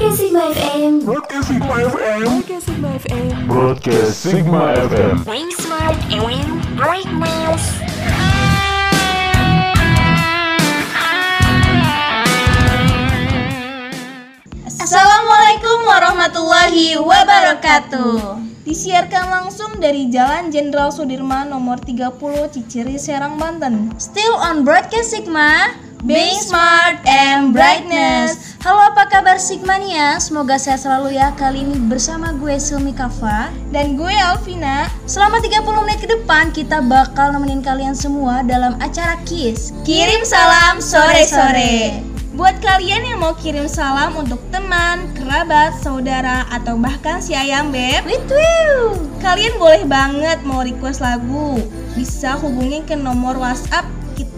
Broadcast Sigma FM. Broadcast Sigma FM. Broadcast Sigma FM. Broadcast Sigma FM. Wing smart and wing brightness. Assalamualaikum warahmatullahi wabarakatuh. Disiarkan langsung dari Jalan Jenderal Sudirman nomor 30 Ciciri Serang Banten. Still on Broadcast Sigma, Being Smart and Brightness. Halo apa kabar Sigmania? Semoga sehat selalu ya. Kali ini bersama gue Silmi Kafa Dan gue Alvina. Selama 30 menit ke depan kita bakal nemenin kalian semua dalam acara KISS. Kirim salam sore-sore. Buat kalian yang mau kirim salam untuk teman, kerabat, saudara, atau bahkan si ayam beb. Kalian boleh banget mau request lagu. Bisa hubungi ke nomor whatsapp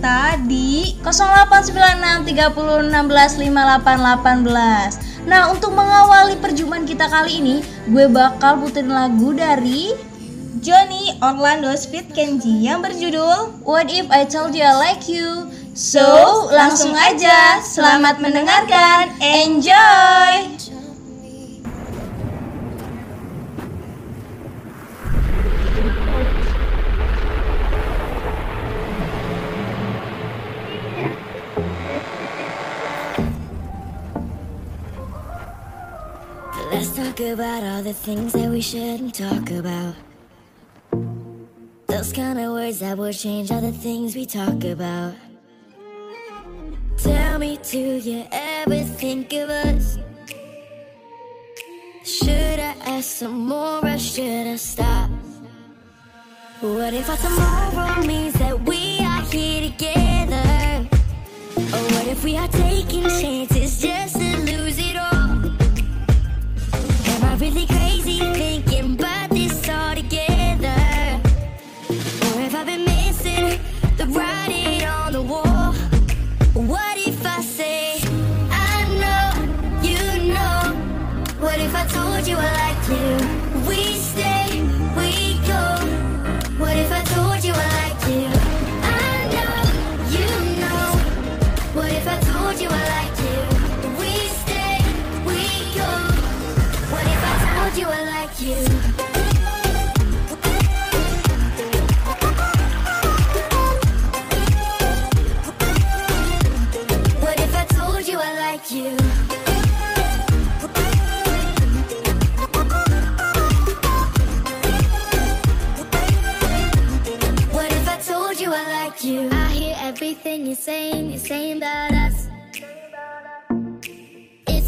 kita di 089630165818 Nah untuk mengawali perjumpaan kita kali ini Gue bakal puterin lagu dari Johnny Orlando Speed Kenji yang berjudul What If I Told You I Like You? So, langsung aja, selamat mendengarkan, enjoy! About all the things that we shouldn't talk about. Those kind of words that will change all the things we talk about. Tell me, do you ever think of us? Should I ask some more or should I stop? What if our tomorrow means that we are here together? Or what if we are taking chances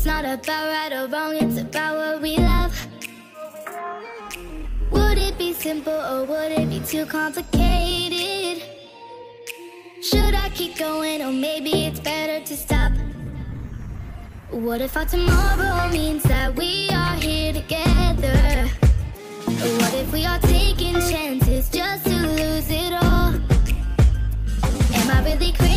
It's not about right or wrong, it's about what we love. Would it be simple or would it be too complicated? Should I keep going or maybe it's better to stop? What if our tomorrow means that we are here together? What if we are taking chances just to lose it all? Am I really crazy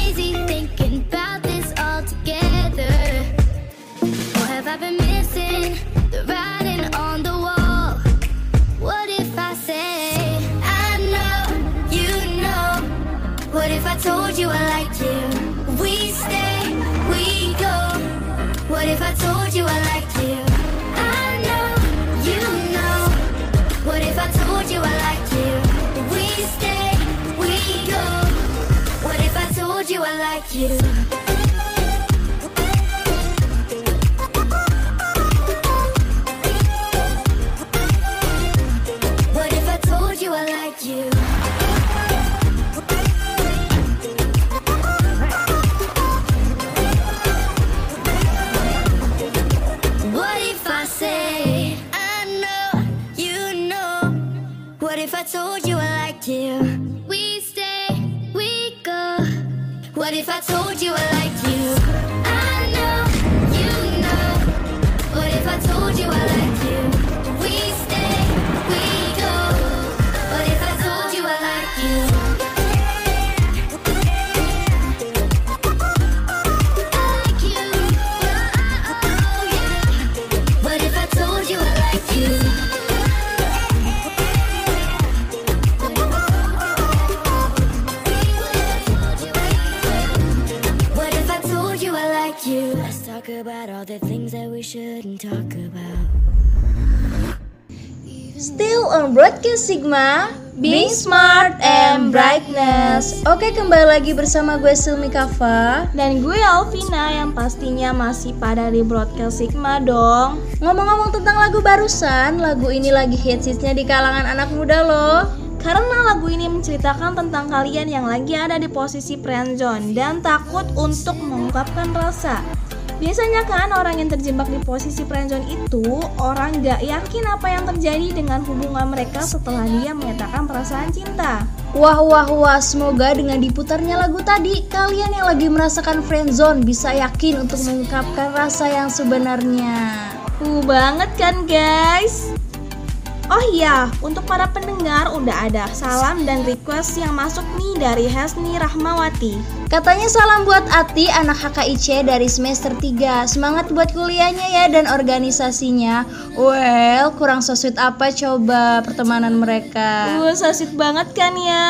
told you I like you? We stay, we go. What if I told you I like you? I know, you know. What if I told you I like you? We stay, we go. What if I told you I like you? like you. Let's talk about all the things that we shouldn't talk about. Still on Broadcast Sigma, being smart and brightness. Oke, kembali lagi bersama gue Silmi Kava dan gue Alvina yang pastinya masih pada di Broadcast Sigma dong. Ngomong-ngomong tentang lagu barusan, lagu ini lagi hits-hitsnya di kalangan anak muda loh. Karena lagu ini menceritakan tentang kalian yang lagi ada di posisi friendzone Dan takut untuk mengungkapkan rasa. Biasanya kan orang yang terjebak di posisi friendzone itu Orang gak yakin apa yang terjadi dengan hubungan mereka setelah dia menyatakan perasaan cinta. Wah wah wah, semoga dengan diputarnya lagu tadi kalian yang lagi merasakan friendzone bisa yakin untuk mengungkapkan rasa yang sebenarnya. Uh banget kan guys Oh iya, untuk para pendengar udah ada salam dan request yang masuk nih dari Hasni Rahmawati. Katanya salam buat Ati anak HKIC dari semester 3 Semangat buat kuliahnya ya dan organisasinya. Well, kurang so sweet apa coba pertemanan mereka? Uh, so sweet banget kan ya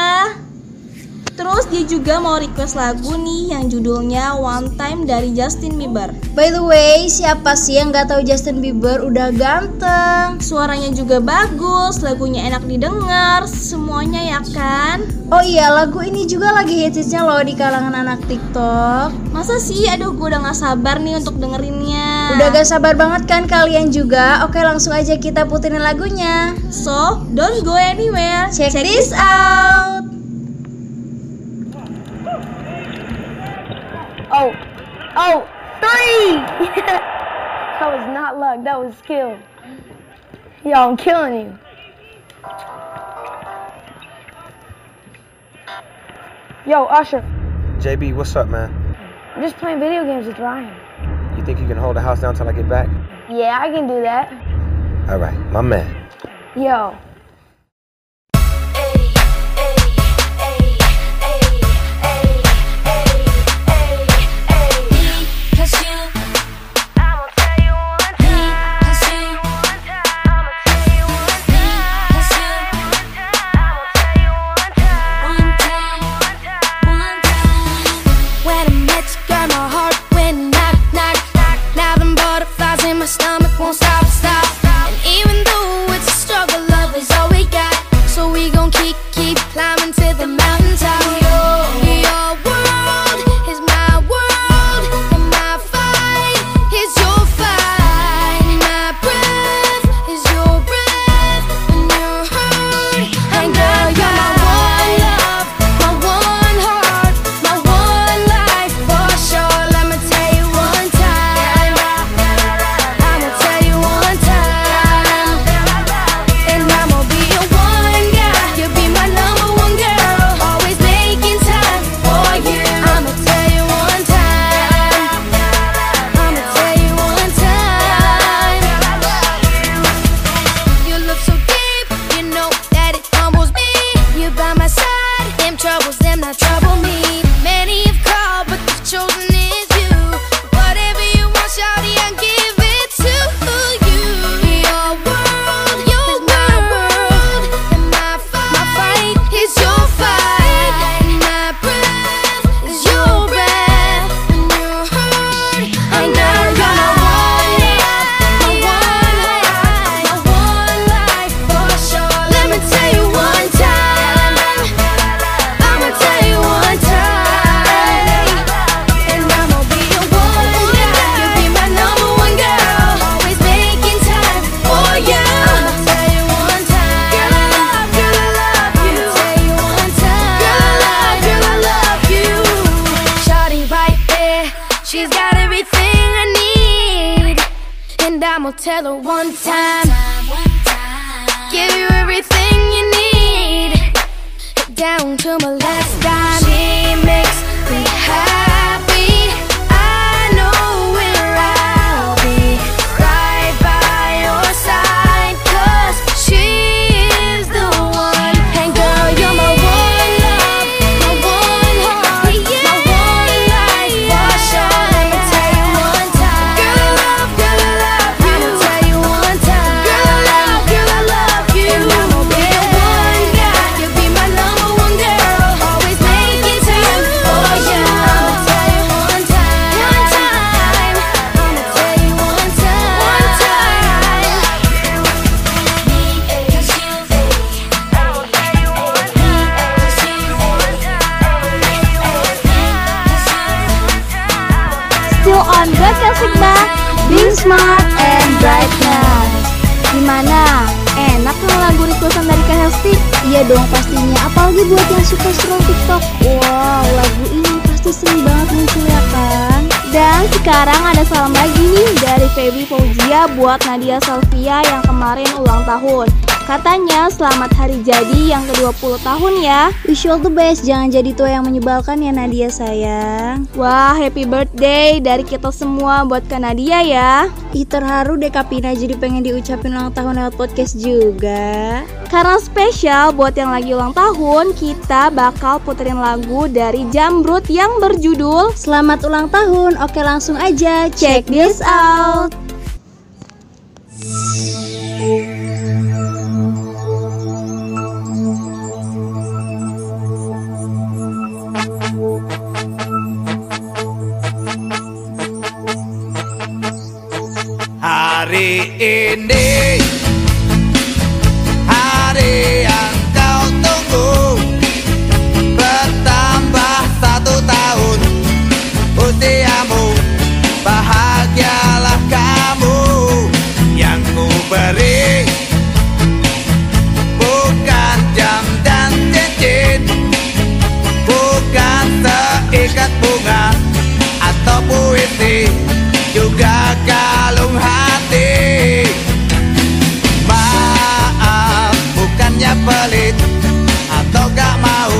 Terus dia juga mau request lagu nih yang judulnya One Time dari Justin Bieber. By the way, siapa sih yang gak tahu Justin Bieber? Udah ganteng. Suaranya juga bagus, lagunya enak didengar, semuanya ya kan? Oh iya, lagu ini juga lagi hitsnya loh di kalangan anak TikTok. Masa sih? Aduh, gue udah gak sabar nih untuk dengerinnya. Udah gak sabar banget kan kalian juga? Oke langsung aja kita puterin lagunya. So, don't go anywhere. Check this out Oh, oh, three! that was not luck, that was skill. Yo, I'm killing you. Yo, Usher, JB, what's up, man? I'm just playing video games with Ryan. You think you can hold the house down till I get back? Yeah, I can do that. All right, my man. Yo, nih dari Buat Nadia Salvia yang kemarin ulang tahun. Katanya selamat hari jadi yang ke-20 tahun ya. Wish you all the best, jangan jadi tua yang menyebalkan ya Nadia sayang. Wah, happy birthday dari kita semua buat Kak Nadia ya. Ih terharu deh Kapina jadi pengen diucapin ulang tahun lewat podcast juga. Karena spesial buat yang lagi ulang tahun, kita bakal puterin lagu dari Jambrut yang berjudul Selamat ulang tahun, oke langsung aja check this out. Hari ini pelit Atau gak mau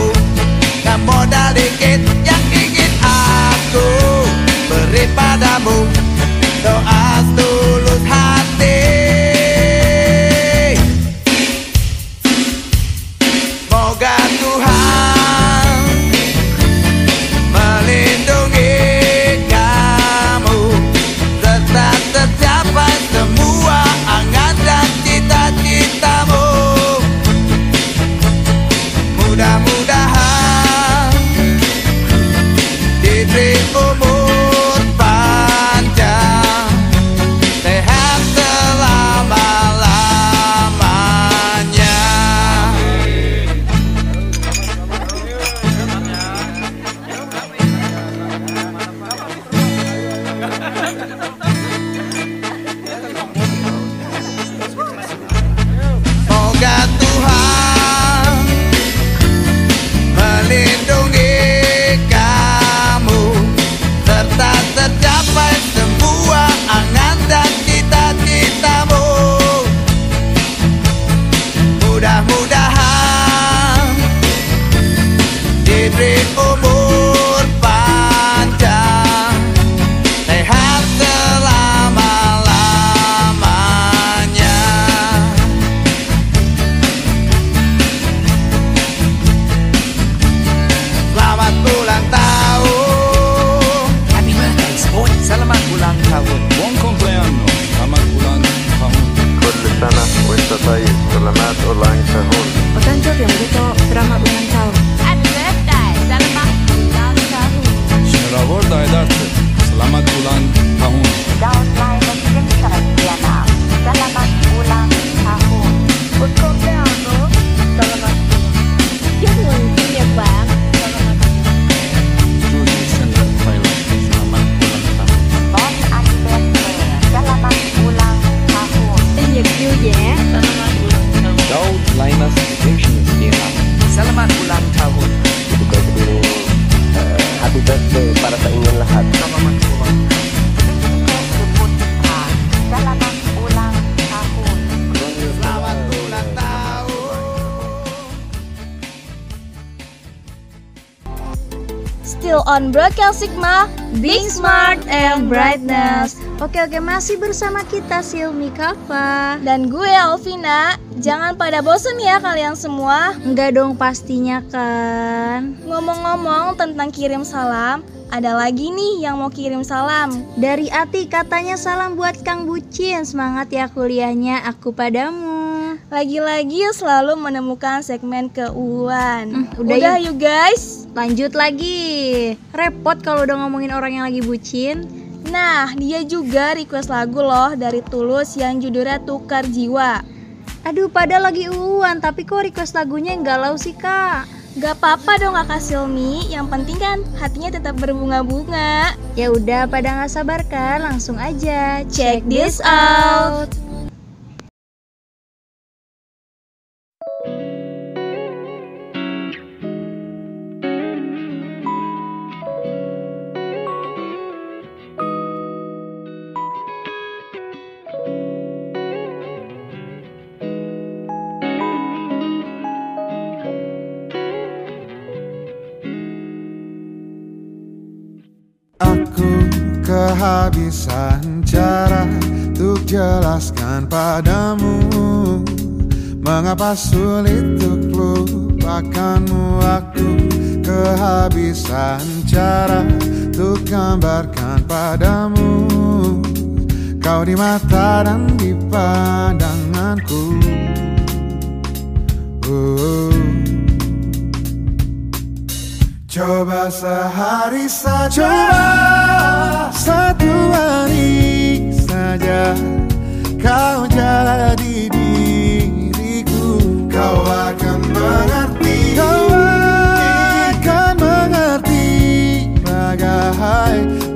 on Broadcast Sigma, Being Smart and Brightness. Oke oke masih bersama kita Silmi Kafa. Dan gue Alvina, jangan pada bosen ya kalian semua. Enggak dong pastinya kan. Ngomong-ngomong tentang kirim salam, ada lagi nih yang mau kirim salam. Dari Ati katanya salam buat Kang Bucin. Semangat ya kuliahnya aku padamu. Lagi-lagi selalu menemukan segmen keuuan. Hmm, udah udah yuk. yuk guys. Lanjut lagi. Repot kalau udah ngomongin orang yang lagi bucin. Nah, dia juga request lagu loh dari Tulus yang judulnya Tukar Jiwa. Aduh, pada lagi uan, tapi kok request lagunya yang galau sih, Kak? Gak apa-apa dong kakak Silmi, yang penting kan hatinya tetap berbunga-bunga. Ya udah, pada nggak sabar kan? Langsung aja Check this out. kehabisan jelaskan padamu Mengapa sulit untuk lupakanmu? Aku Kehabisan cara Untuk gambarkan padamu. Kau di mata dan di pandanganku. Oh. Coba sehari saja. Coba satu hari saja Kau jadi diriku Kau akan mengerti. Kau akan mengerti Bagaimana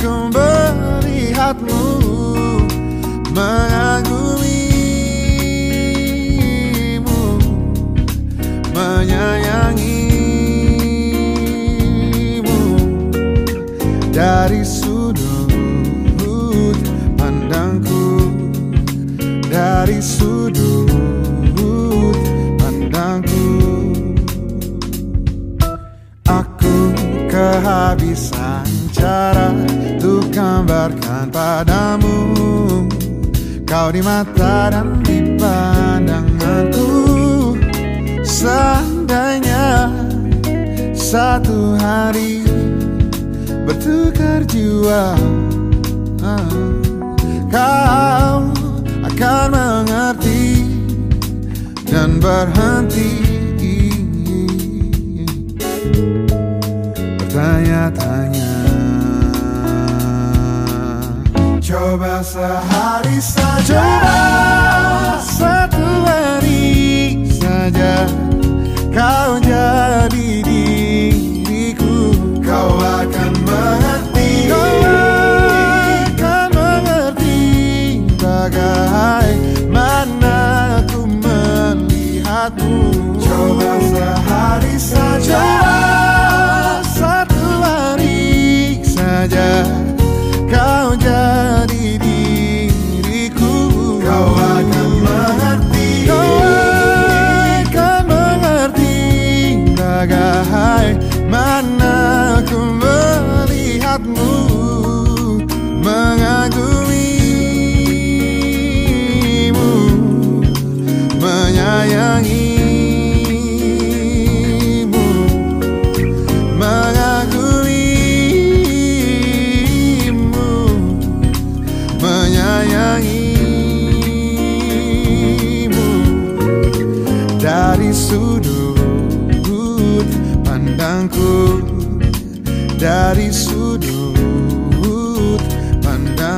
ku melihatmu Mengagumimu Menyayangimu. Dari Dari sudut pandangku. Aku kehabisan cara Untuk gambarkan padamu. Kau di mata dan di pandanganku. Seandainya satu hari bertukar jiwa Kau akan dan berhenti. Bertanya-tanya. Coba sehari saja. Coba satu hari saja. Kau jadi diriku. Kau akan mengerti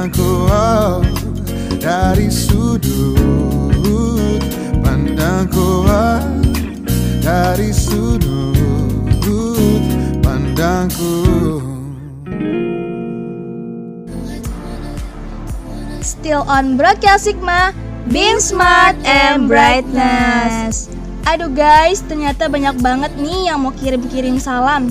pandangku oh, Dari sudut. Pandangku oh, Dari sudut. Pandangku. Still on Broadcast Sigma Being smart and brightness. Aduh guys, ternyata banyak banget nih yang mau kirim-kirim salam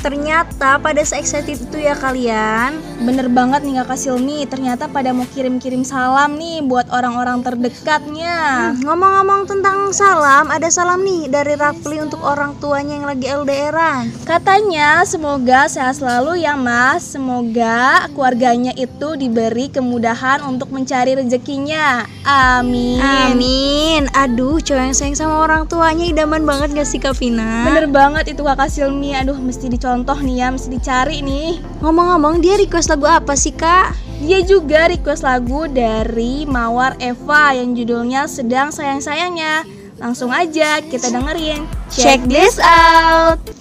Ternyata pada se-excited itu ya kalian. Bener banget nih Kak Silmi, ternyata pada mau kirim-kirim salam nih buat orang-orang terdekatnya. Hmm, Ngomong-ngomong tentang salam, ada salam nih dari Rafli untuk orang tuanya yang lagi LDRan Katanya semoga sehat selalu ya mas. Semoga keluarganya itu diberi kemudahan untuk mencari rezekinya. Amin. Amin. Aduh, cowok yang sayang sama orang tuanya idaman banget gak sih Kak Vina? Bener banget itu kakak Silmi. Aduh mesti dicontoh nih ya, mesti dicari nih. Ngomong-ngomong dia request lagu apa sih Kak? Dia juga request lagu dari Mawar Eva yang judulnya Sedang Sayang-Sayangnya. Langsung aja kita dengerin. Check this out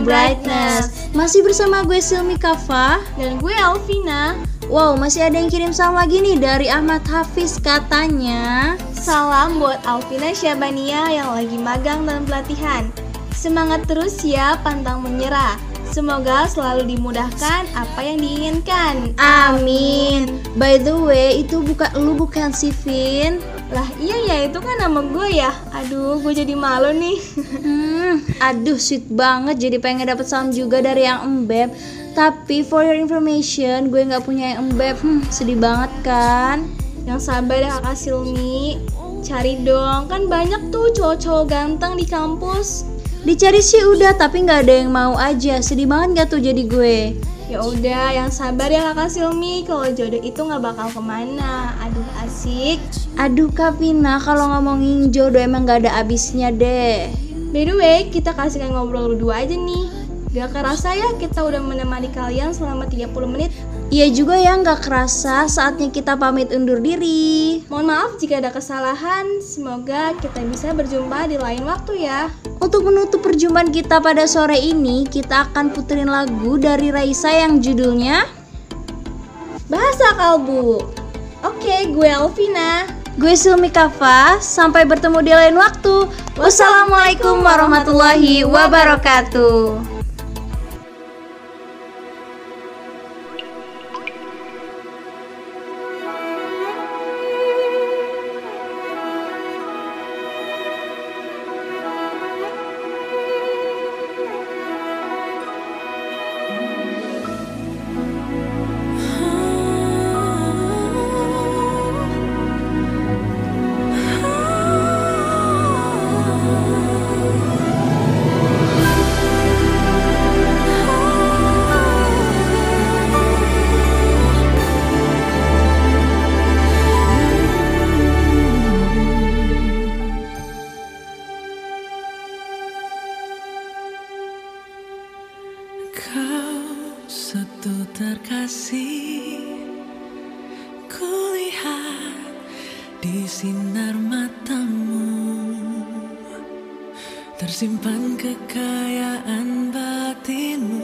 and Brightness. Masih bersama gue Silmi Kafa Dan gue Alvina. Wow, masih ada yang kirim salam lagi nih dari Ahmad Hafiz katanya Salam buat Alvina Syabania yang lagi magang dan pelatihan. Semangat terus ya, pantang menyerah. Semoga selalu dimudahkan apa yang diinginkan. Amin By the way, itu bukan lu bukan si Vin Lah iya ya, itu kan nama gue ya. Aduh, gue jadi malu nih. Hmm, aduh sweet banget jadi pengen dapet salam juga dari yang embeb Tapi for your information, gue nggak punya yang embeb hmm, Sedih banget kan? Yang sabar ya kakak Silmi. Cari dong, kan banyak tuh cowok-cowok ganteng di kampus. Dicari sih udah, tapi nggak ada yang mau aja Sedih banget gak tuh jadi gue? Ya udah, yang sabar ya kakak Silmi. Kalau jodoh itu nggak bakal ke mana. Aduh asik. Aduh Kak Vina, kalau ngomongin jodoh emang gak ada abisnya deh By the way, kita kasihkan ngobrol berdua aja nih. Gak kerasa ya kita udah menemani kalian selama 30 menit. Iya juga ya nggak kerasa saatnya kita pamit undur diri. Mohon maaf jika ada kesalahan. Semoga kita bisa berjumpa di lain waktu ya. Untuk menutup perjumpaan kita pada sore ini, kita akan puterin lagu dari Raisa yang judulnya Bahasa Kalbu. Oke, gue Alvina. Gue Silmi Kafa, sampai bertemu di lain waktu. Wassalamualaikum warahmatullahi wabarakatuh. Tersimpan kekayaan batinmu